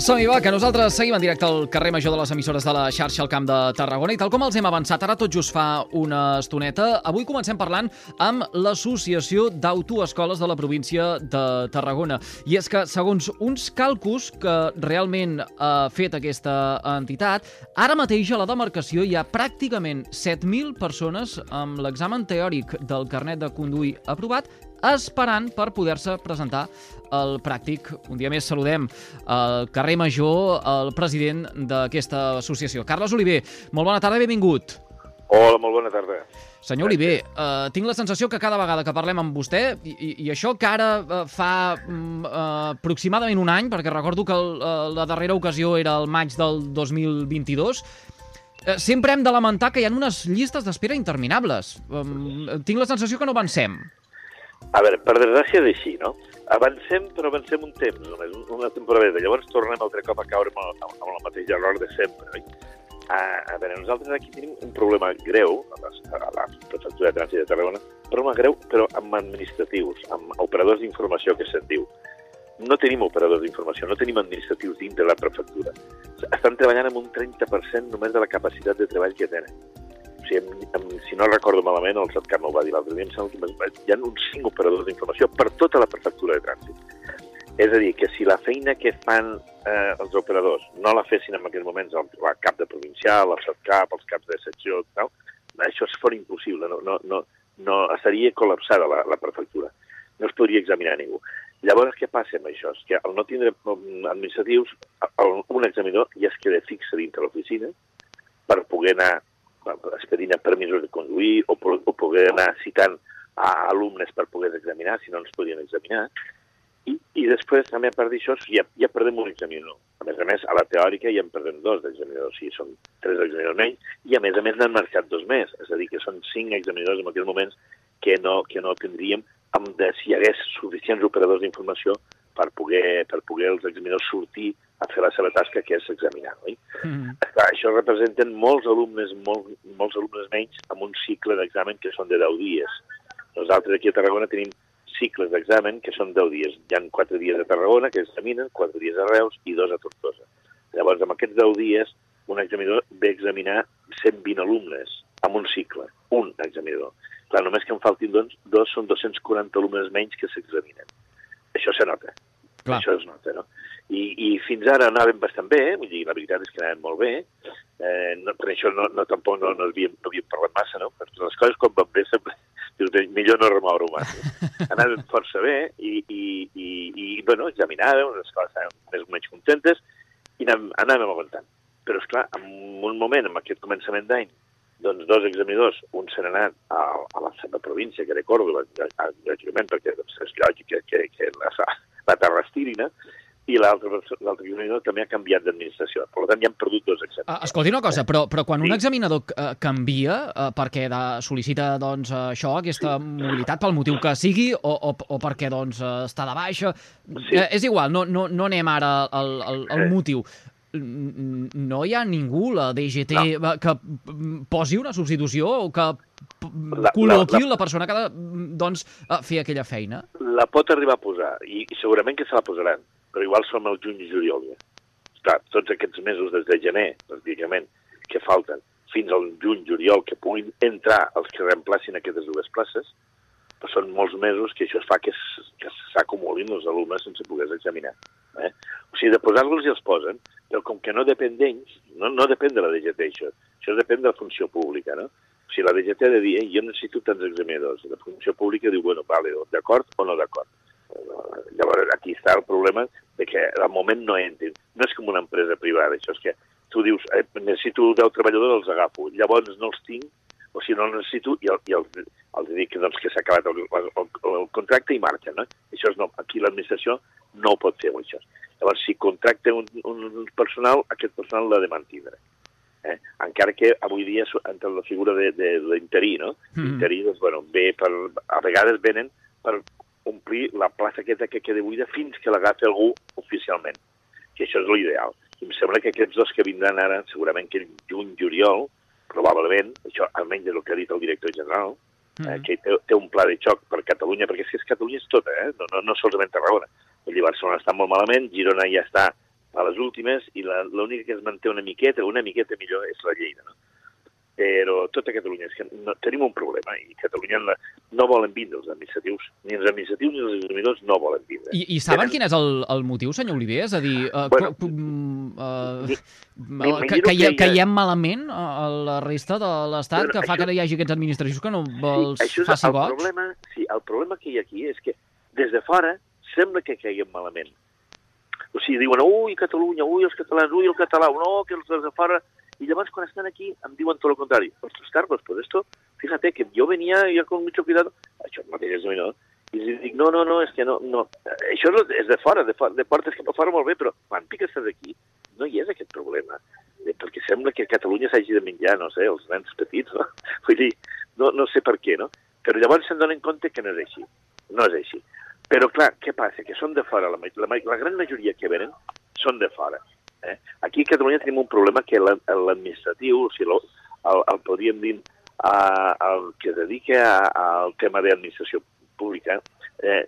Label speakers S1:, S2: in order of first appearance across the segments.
S1: Som-hi, va, que nosaltres seguim en directe al carrer Major de les emissores de la xarxa al Camp de Tarragona i tal com els hem avançat ara tot just fa una estoneta, avui comencem parlant amb l'Associació d'Autoescoles de la província de Tarragona. I és que, segons uns càlculs que realment ha fet aquesta entitat, ara mateix a la demarcació hi ha pràcticament 7.000 persones amb l'examen teòric del carnet de conduir aprovat esperant per poder-se presentar al pràctic. Un dia més saludem al carrer Major el president d'aquesta associació. Carles Oliver, molt bona tarda i benvingut.
S2: Hola, molt bona tarda.
S1: Senyor Oliver, eh, tinc la sensació que cada vegada que parlem amb vostè, i, i, i això que ara eh, fa mm, eh, aproximadament un any, perquè recordo que el, eh, la darrera ocasió era el maig del 2022, eh, sempre hem de lamentar que hi ha unes llistes d'espera interminables. Eh, tinc la sensació que no avancem.
S2: A veure, per desgràcia és així, no? Avancem, però avancem un temps, només, una temporada. Llavors tornem altre cop a caure amb el, el mateix error de sempre, oi? A, a veure, nosaltres aquí tenim un problema greu, a la, a la prefectura de trànsit de Tarragona, problema greu, però amb administratius, amb operadors d'informació, que se'n diu. No tenim operadors d'informació, no tenim administratius dins de la prefectura. Estan treballant amb un 30% només de la capacitat de treball que tenen si, em, em, si no recordo malament, el Satcar no ho va dir l'altre dia, em sembla que hi ha uns cinc operadors d'informació per tota la prefectura de trànsit. És a dir, que si la feina que fan eh, els operadors no la fessin en aquells moments el, la cap de provincial, el SATCAP, els caps de secció, tal, això és fora impossible, no, no, no, no estaria col·lapsada la, la prefectura. No es podria examinar ningú. Llavors, què passa amb això? És que al no tindre mm, administratius, el, un examinador ja es queda fixa dintre l'oficina per poder anar expedint permisos de conduir o, o poder anar citant a alumnes per poder examinar, si no ens podien examinar. I, i després, també a part d'això, ja, ja perdem un examinador. A més a més, a la teòrica ja en perdem dos d'examinadors, o sigui, són tres examinadors menys, i a més a més n'han marcat dos més, és a dir, que són cinc examinadors en aquells moments que no, que no tindríem amb de, si hi hagués suficients operadors d'informació per poder, per poder els examinadors sortir a fer la seva tasca, que és examinar. Oi? Mm -hmm. Clar, això representen molts alumnes, molt, molts alumnes menys, amb un cicle d'examen que són de 10 dies. Nosaltres aquí a Tarragona tenim cicles d'examen que són 10 dies. Hi ha 4 dies a Tarragona que examinen, 4 dies a Reus i 2 a Tortosa. Llavors, amb aquests 10 dies, un examinador ve a examinar 120 alumnes amb un cicle, un examinador. Clar, només que en faltin dos, dos són 240 alumnes menys que s'examinen. Això se nota. Clar. Això es nota, no? I, i fins ara anàvem bastant bé, vull dir, la veritat és que anàvem molt bé, eh, no, per això no, no, tampoc no, no, havíem, no havíem parlat massa, no? Perquè les coses quan van bé sempre dius, millor no remoure-ho massa. anàvem força bé i, i, i, i bueno, examinàvem, les coses estaven més o menys contentes i anàvem, anàvem aguantant. Però, és clar, en un moment, en aquest començament d'any, doncs dos examinadors, un se n'ha anat a, a la seva província, que era Còrdoba, lògicament, perquè doncs, és lògic que, que, que la, la terra estirina, i l'altre examinador també ha canviat d'administració. Per tant, ja han perdut dos examinadors.
S1: Uh, escolti una cosa, però, però quan sí. un examinador uh, canvia uh, perquè de, sol·licita doncs, això, aquesta sí. mobilitat, pel motiu que sigui, o, o, o perquè doncs, uh, està de baixa, sí. uh, és igual, no, no, no anem ara al, al, al motiu no hi ha ningú, la DGT, no. que posi una substitució o que col·loqui la, la, la persona que ha de doncs, fer aquella feina?
S2: La pot arribar a posar, i, i segurament que se la posaran però igual som el juny i juliol ja. Clar, tots aquests mesos des de gener, pràcticament, que falten, fins al juny, juliol, que puguin entrar els que reemplacin aquestes dues places, però són molts mesos que això es fa que s'acumulin els alumnes sense poder examinar. Eh? Sigui, de posar-los els posen, però com que no depèn d'ells, no, no depèn de la DGT això, això depèn de la funció pública, no? Sigui, la DGT ha de dir, eh, jo necessito tants examinadors. La funció pública diu, bueno, vale, d'acord o no d'acord. Llavors, aquí està el problema de que al moment no entrin. No és com una empresa privada, això és que tu dius, eh, necessito 10 treballadors, els agafo. Llavors no els tinc, o si no els necessito, i, el, i els, els dic doncs, que s'ha acabat el, el, el, contracte i marxen. No? Això és no, aquí l'administració no ho pot fer això. Llavors, si contracta un, un personal, aquest personal l'ha de mantindre. Eh? Encara que avui dia entre la figura de, de, de l'interí, no? Mm. L'interí, doncs, bueno, ve per, a vegades venen per omplir la plaça aquesta que queda buida fins que l'agafi algú oficialment, que això és l'ideal. I em sembla que aquests dos que vindran ara, segurament que juny, juliol, probablement, això almenys és el que ha dit el director general, mm eh, que té, té un pla de xoc per Catalunya, perquè que és Catalunya és tota, eh? no, no, no solament Tarragona. Vull dir, Barcelona està molt malament, Girona ja està a les últimes, i l'única que es manté una miqueta, una miqueta millor, és la Lleida, no? Però tota Catalunya, és que no, tenim un problema, i Catalunya no, no volen vindre els administratius, ni els administratius ni els examinadors no volen vindre.
S1: I, i saben Tenen... quin és el, el motiu, senyor Oliver? És a dir, uh, bueno, uh, uh, que, que, hi, que hi ha malament a la resta de l'Estat bueno, que fa això, que hi hagi aquests administratius que no els sí, faci
S2: el
S1: goig?
S2: Problema, sí, el problema que hi ha aquí és que des de fora sembla que caiguem malament. O sigui, diuen, ui, Catalunya, ui, els catalans, ui, el català, no, que els de fora y llavors quan estan aquí em diuen tot el contrari. Ostres, Carlos, pues esto, fíjate que yo venía ya con mucho cuidado, això mateix és no, i dic, no, no, no, és que no, no, això és de fora, de, fora, de portes que per fora molt bé, però quan piques d'aquí no hi és aquest problema, perquè sembla que a Catalunya s'hagi de menjar, no sé, els nens petits, no? Vull dir, no, no sé per què, no? Però llavors se'n donen compte que no és així, no és així. Però clar, què passa? Que són de fora, la, la, la gran majoria que venen són de fora. Eh? Aquí a Catalunya tenim un problema que l'administratiu, o sigui, el, el podríem dir, eh, el que dedica al tema d'administració pública, eh,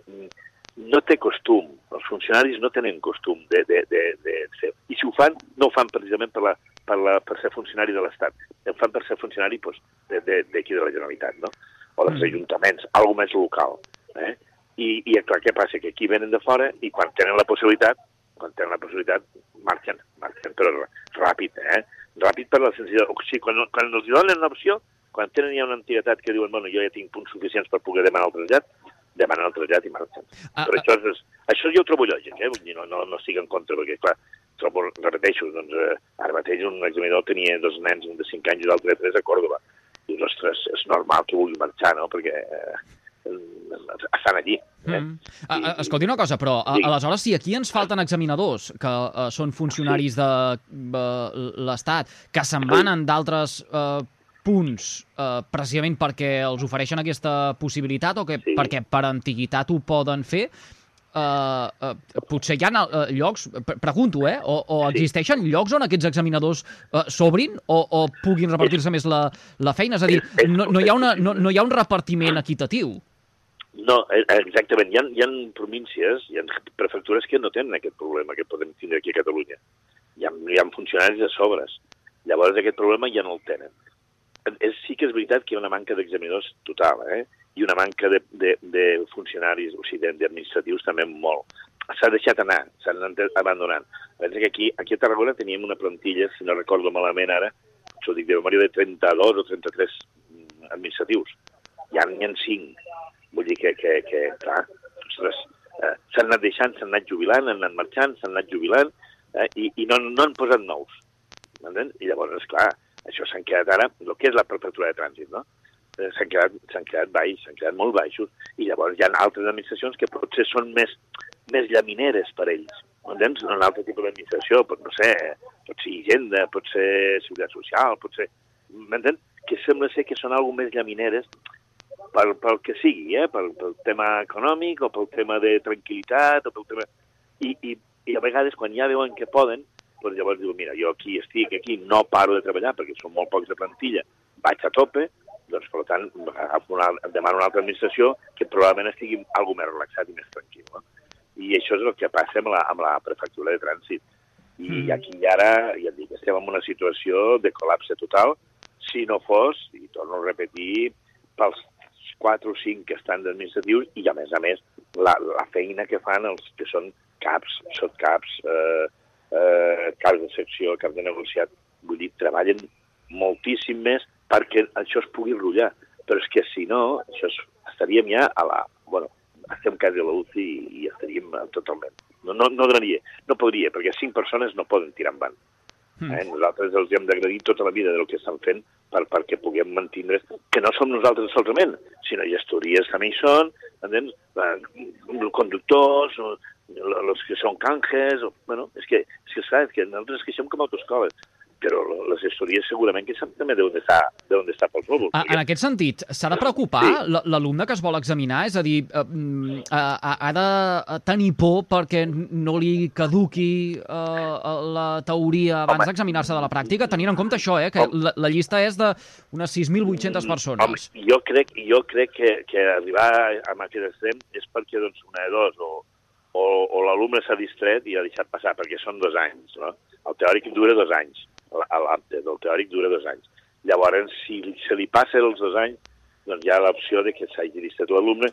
S2: no té costum, els funcionaris no tenen costum de, de, de, de ser. I si ho fan, no ho fan precisament per, la, per, la, per ser funcionari de l'Estat, ho fan per ser funcionari pues, d'aquí de, de, de la Generalitat, no? o dels mm. ajuntaments, alguna més local. Eh? I, I clar, què passa? Que aquí venen de fora i quan tenen la possibilitat, quan tenen la possibilitat, marxen, marxen, però ràpid, eh? Ràpid per la senzilla... O sigui, quan, quan els donen l'opció, quan tenen ja una entitat que diuen, bueno, jo ja tinc punts suficients per poder demanar el trasllat, demanen el trasllat i marxen. Ah, però ah. això, és, això jo ho trobo lògic, eh? Vull dir, no, no, no estic en contra, perquè, clar, trobo, repeteixo, doncs, eh, ara mateix un examinador tenia dos nens, un de 5 anys i l'altre de 3 a Còrdoba. I, ostres, és normal que vulgui marxar, no?, perquè eh, estan allí. Eh? Mm.
S1: A, escolti una cosa, però a, aleshores si aquí ens falten examinadors que uh, són funcionaris de uh, l'Estat, que se'n van en d'altres uh, punts uh, precisament perquè els ofereixen aquesta possibilitat o que sí. perquè per antiguitat ho poden fer, Uh, uh, potser hi ha uh, llocs, pregunto, eh? O, o existeixen llocs on aquests examinadors uh, s'obrin o, o puguin repartir-se més la, la feina? És a dir, no, no, hi ha una, no, no hi ha un repartiment equitatiu.
S2: No, eh, exactament. Hi ha, hi ha províncies, hi ha prefectures que no tenen aquest problema que podem tindre aquí a Catalunya. Hi ha, hi ha funcionaris de sobres. Llavors aquest problema ja no el tenen. És, sí que és veritat que hi ha una manca d'examinadors total, eh? i una manca de, de, de funcionaris, o sigui, d'administratius també molt. S'ha deixat anar, s'han abandonat. Pensa que aquí, aquí a Tarragona teníem una plantilla, si no recordo malament ara, això dic de memòria, de 32 o 33 administratius. Ja n'hi ha 5 Vull dir que, que, que clar, ostres, eh, s'han anat deixant, s'han anat jubilant, han anat marxant, s'han anat jubilant, eh, i, i no, no han posat nous. Entens? I llavors, és clar, això s'han quedat ara, el que és la prefectura de trànsit, no? Eh, s'han quedat, quedat baix, s'han quedat molt baixos, i llavors hi ha altres administracions que potser són més, més llamineres per ells. Entens? Un altre tipus d'administració, pot, no sé, pot ser Hisenda, pot ser Seguretat Social, pot ser... M'entens? Que sembla ser que són alguna més llamineres pel, pel que sigui, eh? pel, pel tema econòmic o pel tema de tranquil·litat o pel tema... I, i, i a vegades quan ja veuen que poden, doncs llavors diuen, mira, jo aquí estic, aquí no paro de treballar perquè són molt pocs de plantilla, vaig a tope, doncs per tant una, demano una altra administració que probablement estigui alguna més relaxat i més tranquil. No? I això és el que passa amb la, amb la prefectura de trànsit. I mm. aquí ara, ja et dic, estem en una situació de col·lapse total, si no fos, i torno a repetir, pels 4 o 5 que estan d'administratius i, a més a més, la, la feina que fan els que són caps, sotcaps, eh, eh, caps de secció, caps de negociat, vull dir, treballen moltíssim més perquè això es pugui enrotllar. Però és que si no, això es, estaríem ja a la... Bueno, estem quasi a la UCI i, i estaríem totalment. No, no, no donaria, no podria, perquè cinc persones no poden tirar endavant. Mm. Eh? Nosaltres els hem d'agradir tota la vida del que estan fent per, perquè puguem mantenir, que no som nosaltres solament, sinó gestories també hi són, entens? Conductors, els que són canjes, o, bueno, és que, és que, és que nosaltres ens queixem com a autoscoles però les gestories segurament que sap també d'on està, d'on està pels núvols.
S1: En aquest sentit, s'ha de preocupar sí. l'alumne que es vol examinar? És a dir, eh, mm, ha de tenir por perquè no li caduqui eh, la teoria abans d'examinar-se de la pràctica, tenint en compte això, eh, que la, la llista és d'unes 6.800 persones.
S2: Home, jo crec, jo crec que, que arribar a aquest extrem és perquè doncs, una de dos, o, o, o l'alumne s'ha distret i ha deixat passar, perquè són dos anys, no? El teòric dura dos anys, l'apte del teòric dura dos anys. Llavors, si se li passa els dos anys, doncs hi ha l'opció de que s'hagi distret l'alumne,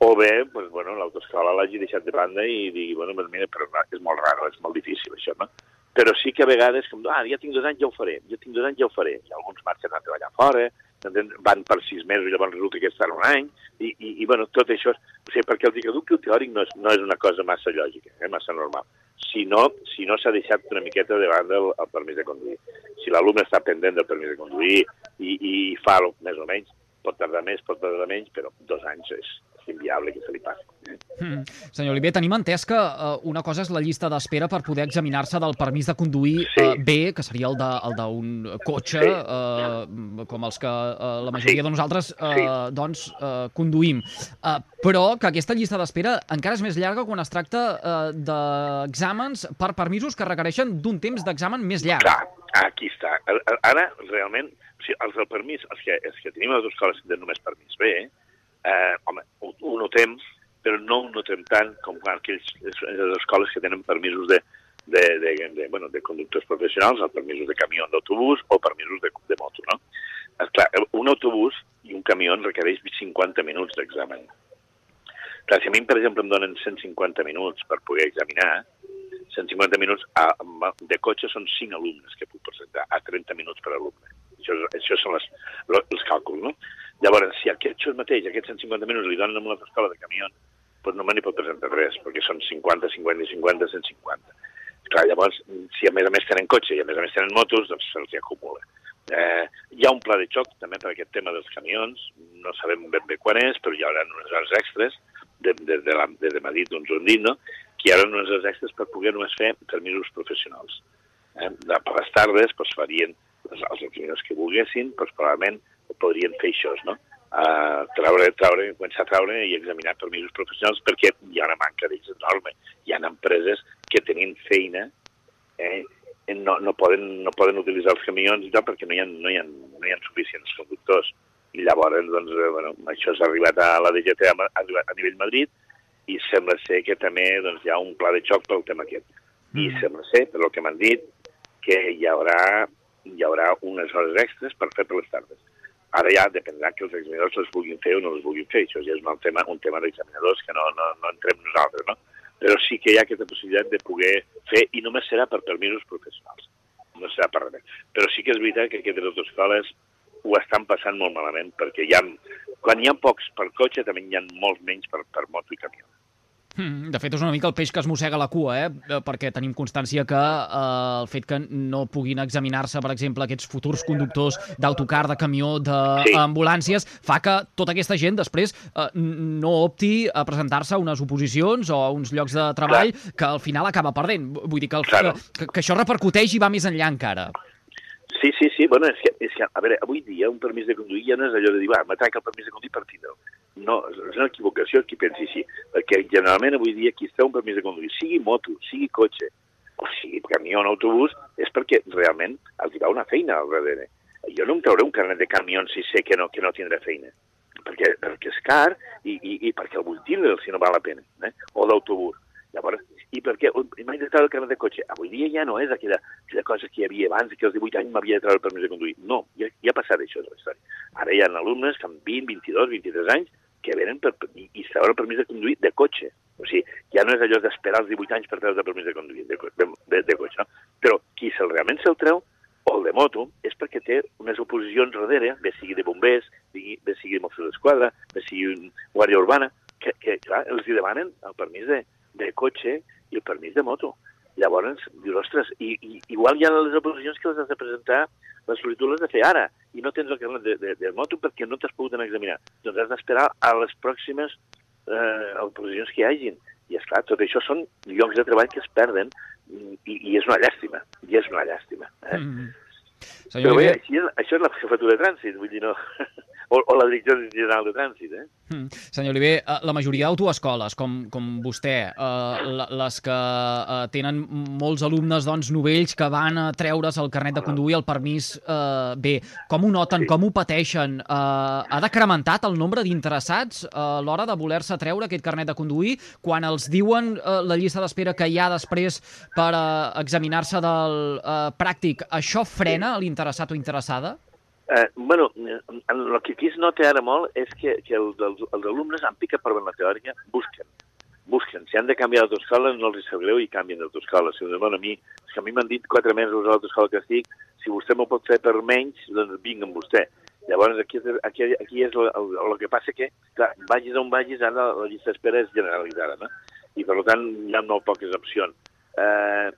S2: o bé, pues, bueno, l'autoescola l'hagi deixat de banda i digui, bueno, pues mira, però és molt raro, és molt difícil això, no? Però sí que a vegades, com, ah, ja tinc dos anys, ja ho faré, ja tinc dos anys, ja ho faré. I alguns marxen a treballar fora, van per sis mesos i llavors resulta que estan un any, i, i, i bueno, tot això, o sigui, perquè el dic que el teòric no és, no és una cosa massa lògica, eh, massa normal, si no si no s'ha deixat una miqueta de banda el, el permís de conduir. Si l'alumne està pendent del permís de conduir i, i fa més o menys, pot tardar més, pot tardar menys, però dos anys és, inviable que se li passi.
S1: Mm. Senyor Oliver, tenim entès que uh, una cosa és la llista d'espera per poder examinar-se del permís de conduir sí. uh, B, que seria el d'un cotxe, sí. uh, com els que uh, la majoria sí. de nosaltres uh, sí. doncs, uh, conduïm. Uh, però que aquesta llista d'espera encara és més llarga quan es tracta uh, d'exàmens per permisos que requereixen d'un temps d'examen més llarg.
S2: Clar, aquí està. Ara, realment, o sigui, els del permís, els que, els que tenim a les escoles de només permís B, eh, home, ho, ho notem, però no ho notem tant com aquells, les escoles que tenen permisos de, de, de, de, bueno, de conductors professionals, o permisos de camió d'autobús o permisos de, de moto, no? Esclar, un autobús i un camió requereix 50 minuts d'examen. Clar, si a mi, per exemple, em donen 150 minuts per poder examinar, 150 minuts a, de cotxe són 5 alumnes que puc presentar, a 30 minuts per alumne. Això, això són les, els càlculs, no? Llavors, si aquest això mateix, aquests 150 minuts li donen a escola de camió, doncs no me n'hi pot presentar res, perquè són 50, 50 i 50, 150. Clar, llavors, si a més a més tenen cotxe i a més a més tenen motos, doncs se'ls acumula. Eh, hi ha un pla de xoc també per aquest tema dels camions, no sabem ben bé quan és, però hi haurà unes hores extres de, de, de, la, de, de Madrid, doncs un dit, no? que hi haurà unes hores extres per poder només fer permisos professionals. Eh, per les tardes doncs, farien els, els examinadors que volguessin, doncs probablement podrien fer això, no? Uh, traure, traure, començar a traure i examinar permisos professionals perquè hi ha una manca d'ells enorme. Hi ha empreses que tenint feina eh, no, no, poden, no poden utilitzar els camions i tal perquè no hi ha, no hi ha, no hi ha suficients conductors. I llavors, doncs, eh, bueno, això s'ha arribat a la DGT a, a, a nivell Madrid i sembla ser que també doncs, hi ha un pla de xoc pel tema aquest. Mm. I sembla ser, per el que m'han dit, que hi haurà, hi haurà unes hores extres per fer per les tardes Ara ja dependrà que els examinadors les vulguin fer o no les vulguin fer. Això ja és un tema, un tema d'examinadors que no, no, no entrem nosaltres, no? Però sí que hi ha aquesta possibilitat de poder fer, i només serà per permisos professionals. No serà per res. Però sí que és veritat que aquestes autoscoles ho estan passant molt malament, perquè hi ha, quan hi ha pocs per cotxe, també hi ha molts menys per, per moto i camió.
S1: Hmm, de fet, és una mica el peix que es mossega la cua, eh? eh perquè tenim constància que eh, el fet que no puguin examinar-se, per exemple, aquests futurs conductors d'autocar, de camió, d'ambulàncies, sí. fa que tota aquesta gent després eh, no opti a presentar-se a unes oposicions o a uns llocs de treball Clar. que al final acaba perdent. Vull dir que, el, claro. que, que això repercuteix i va més enllà encara.
S2: Sí, sí, sí. Bueno, és que, és que, a veure, avui dia un permís de conduir ja no és allò de dir, va, m'atraca el permís de conduir per tindre'l no, és una equivocació qui pensi així, perquè generalment avui dia qui està un permís de conduir, sigui moto, sigui cotxe, o sigui camió o autobús, és perquè realment els hi va una feina al darrere. Jo no em trauré un carnet de camió si sé que no, que no tindré feina, perquè, perquè és car i, i, i perquè el vull tindre si no val la pena, eh? o d'autobús. Llavors, i perquè m'he de treure el carnet de cotxe. Avui dia ja no és aquella, aquella cosa que hi havia abans, que als 18 anys m'havia de treure el permís de conduir. No, ja, ja ha passat això, és la història. Ara hi ha alumnes que amb 20, 22, 23 anys que venen per, i, i treure el permís de conduir de cotxe. O sigui, ja no és allò d'esperar els 18 anys per treure el permís de conduir de, de, de, de cotxe, no? Però qui se'l realment se'l treu, o el de moto, és perquè té unes oposicions darrere, bé sigui de bombers, bé sigui de Mossos d'Esquadra, bé sigui un guàrdia urbana, que, que clar, els hi demanen el permís de, de cotxe i el permís de moto. Llavors, dius, ostres, i, i, igual hi ha les oposicions que les has de presentar la sol·licitud l'has de fer ara i no tens el carnet de, de, de moto perquè no t'has pogut anar a examinar. Doncs has d'esperar a les pròximes eh, oposicions que hi hagin. I, és clar, tot això són llocs de treball que es perden i, i és una llàstima, i és una llàstima. Eh? Mm -hmm. Senyor Però bé, així, això és la jefatura de trànsit, vull dir, no, o, o la Direcció General de Trànsit, eh?
S1: Mm. Senyor Oliver, eh, la majoria d'autoescoles, com, com vostè, eh, les que eh, tenen molts alumnes doncs, novells que van a treure's el carnet de conduir, el permís eh, bé, com ho noten, sí. com ho pateixen? Eh, ha decrementat el nombre d'interessats eh, a l'hora de voler-se treure aquest carnet de conduir quan els diuen eh, la llista d'espera que hi ha després per eh, examinar-se del eh, pràctic, això frena l'interessat o interessada?
S2: Eh, bueno, el que aquí es nota ara molt és que, que els, els, els alumnes, en pica per la teòrica, busquen. Busquen. Si han de canviar d'autoescola, no els sap greu i canvien d'autoescola. Si bueno, a mi, és que a mi m'han dit quatre mesos a l'autoescola que estic, si vostè m'ho pot fer per menys, doncs vinc amb vostè. Llavors, aquí, aquí, aquí és el, el, el que passa que, clar, vagis on vagis, ara la llista d'espera és generalitzada, no? I, per tant, hi ha molt poques opcions. Eh,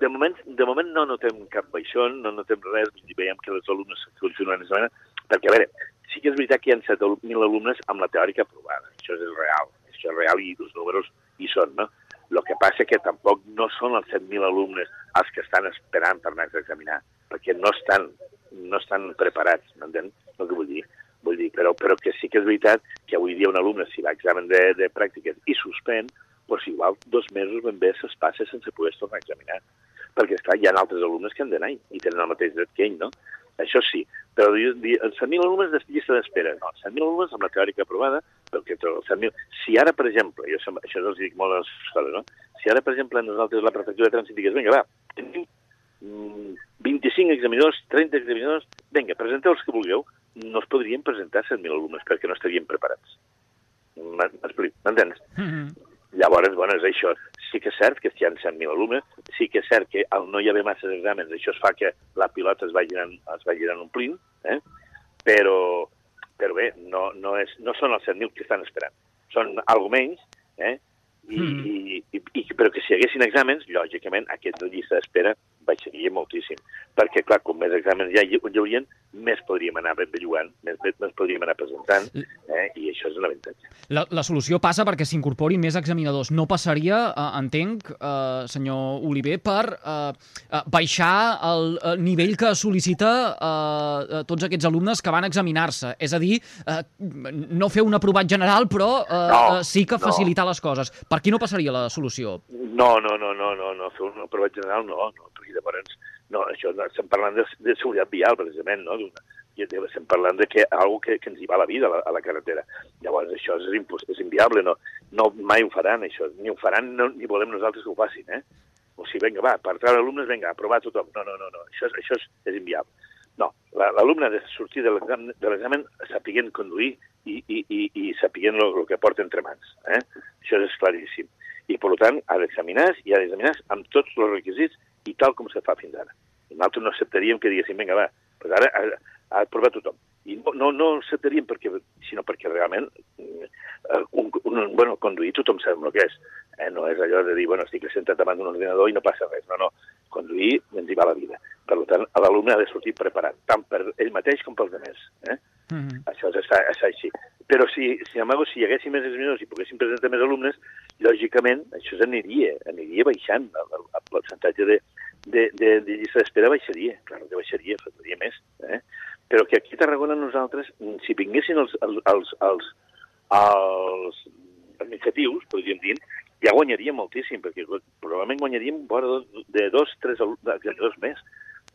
S2: de moment, de moment no notem cap baixón, no notem res, i veiem que els alumnes continuen examinant, perquè, a veure, sí que és veritat que hi ha 7.000 alumnes amb la teòrica aprovada, això és real, això és real i els números hi són, no? El que passa que tampoc no són els 7.000 alumnes els que estan esperant per anar a examinar, perquè no estan, no estan preparats, m'entén el que vull dir? Vull dir, però, però que sí que és veritat que avui dia un alumne, si va a examen de, de pràctiques i suspèn, doncs igual dos mesos ben bé se'ls passa sense poder tornar a examinar perquè, esclar, hi ha altres alumnes que han d'anar i tenen el mateix dret que ell, no? Això sí, però els 100.000 alumnes de llista d'espera, no, 100.000 alumnes amb la teòrica aprovada, perquè els 100.000... Si ara, per exemple, jo això no els dic molt a les escoles, no? Si ara, per exemple, nosaltres, la prefectura de trànsit, digués, vinga, va, tenim 25 mm, examinadors, 30 examinadors, vinga, presenteu els que vulgueu, no es podrien presentar 100.000 alumnes perquè no estarien preparats. M'entens? Mm -hmm. Llavors, bueno, és això. Sí que és cert que hi ha 100.000 alumnes, sí que és cert que al no hi haver massa exàmens això es fa que la pilota es vagi anant, es vagi anant omplint, eh? però, però bé, no, no, és, no són els 100.000 que estan esperant. Són algo menys, eh? I, mm. i, i, i, però que si hi haguessin exàmens, lògicament, aquesta llista d'espera baixaria moltíssim. Perquè, clar, com més exàmens hi, hi haurien, més podríem anar ben bellugant, més, més podríem anar presentant, eh? i això és un avantatge.
S1: La, la solució passa perquè s'incorporin més examinadors. No passaria, eh, entenc, eh, senyor Oliver, per eh, eh baixar el, el nivell que sol·licita eh, tots aquests alumnes que van examinar-se. És a dir, eh, no fer un aprovat general, però eh, no, eh, sí que facilitar no. les coses. Per aquí no passaria la solució?
S2: No, no, no, no, no, no. fer un aprovat general no, no perquè llavors no, això, estem parlant de, de seguretat vial, precisament, no? I estem parlant de que algo que, que ens hi va la vida a la, a la carretera. Llavors, això és, impos, és inviable, no, no mai ho faran, això. Ni ho faran, no, ni volem nosaltres que ho facin, eh? O sigui, vinga, va, per treure alumnes, vinga, aprovar tothom. No, no, no, no. Això, és, això és, és inviable. No, l'alumne ha de sortir de l'examen sapiguent conduir i, i, i, i sapiguent el que porta entre mans. Eh? Això és claríssim. I, per tant, ha d'examinar i ha d'examinar amb tots els requisits i tal com se fa fins ara. Nosaltres no acceptaríem que diguéssim, vinga, va, pues ara ha, ha provat tothom. I no, no, acceptaríem perquè, sinó perquè realment eh, un, un, bueno, conduir tothom sap el que és. Eh? No és allò de dir, bueno, estic sentat davant d'un ordinador i no passa res. No, no, conduir ens hi va la vida. Per tant, l'alumne ha de sortir preparat, tant per ell mateix com pels altres. Eh? Mm -hmm. Això és, és així. Però si, si, amago, si hi haguessin més examinadors i poguessin presentar més alumnes, lògicament això s'aniria, aniria baixant. El, el percentatge de, de, de, de llista d'espera baixaria, clar que baixaria, faltaria més. Eh? Però que aquí a Tarragona nosaltres, si vinguessin els, els, els, els, els administratius, podríem dir, ja guanyaríem moltíssim, perquè probablement guanyaríem vora de dos, tres examinadors més.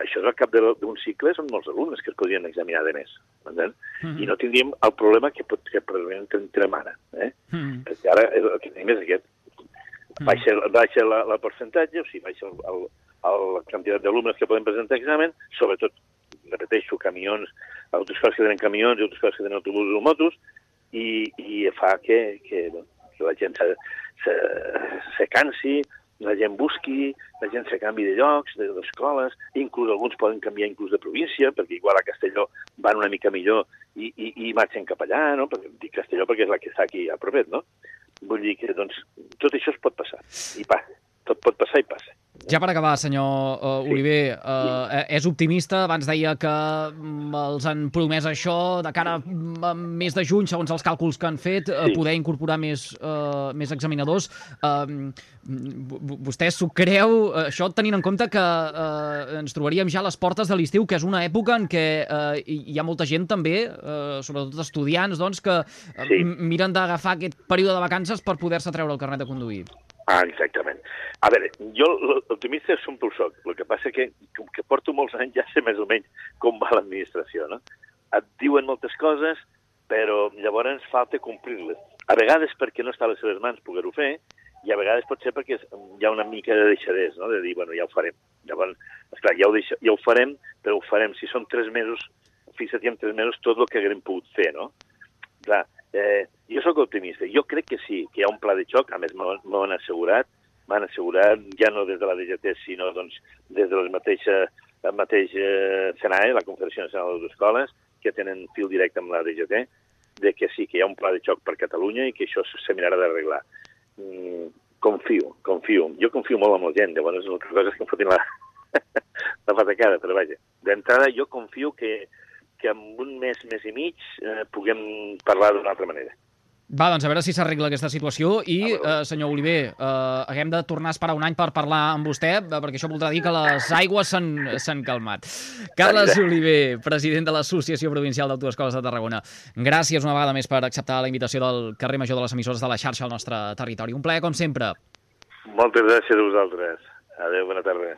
S2: Això és al cap d'un cicle, són molts alumnes que es podrien examinar de més? Mm -hmm. I no tindríem el problema que, pot, que probablement tenim ara, eh? Mm -hmm. Perquè ara el que tenim és aquest. Mm. Baixa, baixa la, la percentatge, o sigui, baixa el, el, la quantitat d'alumnes que poden presentar examen, sobretot, repeteixo, camions, autoscoles que tenen camions i autoscoles que tenen autobusos o motos, i, i fa que, que, que la gent se, se, se cansi, la gent busqui, la gent se canvi de llocs, d'escoles, inclús alguns poden canviar inclús de província, perquè igual a Castelló van una mica millor i, i, i marxen cap allà, no? Perquè dic Castelló perquè és la que està aquí a propet, no? Vull dir que, doncs, tot això es pot passar, i passa, tot pot passar i passa.
S1: Ja per acabar, senyor uh. Oliver, uh, és optimista, abans deia que mm, els han promès això, de cara mm, a mes de juny, segons els càlculs que han fet, uh,
S2: Sí.
S1: poder incorporar més, uh, més examinadors. Uh, vostè s'ho creu, això tenint en compte que uh, ens trobaríem ja a les portes de l'estiu, que és una època en què uh, hi ha molta gent també, uh, sobretot estudiants, doncs, que uh,
S2: Sí.
S1: miren d'agafar aquest període de vacances per poder-se treure el carnet de conduir.
S2: Ah, exactament. A veure, jo l'optimista sempre ho soc. El que passa que, com que porto molts anys ja sé més o menys com va l'administració, no? Et diuen moltes coses, però llavors falta complir-les. A vegades perquè no està a les seves mans poder-ho fer, i a vegades pot ser perquè hi ha una mica de deixadès, no? de dir, bueno, ja ho farem. Llavors, esclar, ja ho, deixa, ja ho farem, però ho farem. Si són tres mesos, fixa't en tres mesos tot el que haguem pogut fer, no? Clar, eh, jo sóc optimista. Jo crec que sí, que hi ha un pla de xoc, a més m'ho han assegurat, m'han assegurat ja no des de la DGT, sinó doncs, des de les mateixa, el mateix eh, CNAE, la Confederació Nacional de les Escoles, que tenen fil directe amb la DGT, de que sí, que hi ha un pla de xoc per Catalunya i que això se mirarà d'arreglar. Mm, confio, confio. Jo confio molt en la gent, llavors una cosa que em fotin la, la patacada, però vaja. D'entrada jo confio que, que en un mes, mes i mig, eh, puguem parlar d'una altra manera.
S1: Va, doncs a veure si s'arregla aquesta situació i,
S2: A veure.
S1: eh, senyor Oliver, eh, haguem de tornar a esperar un any per parlar amb vostè, eh, perquè això voldrà dir que les aigües s'han calmat. Carles Oliver, president de l'Associació Provincial d'Autoescoles de Tarragona. Gràcies una vegada més per acceptar la invitació del carrer Major de les emissores de la xarxa al nostre territori. Un plaer, com sempre.
S2: Moltes gràcies a vosaltres. Adéu, bona tarda.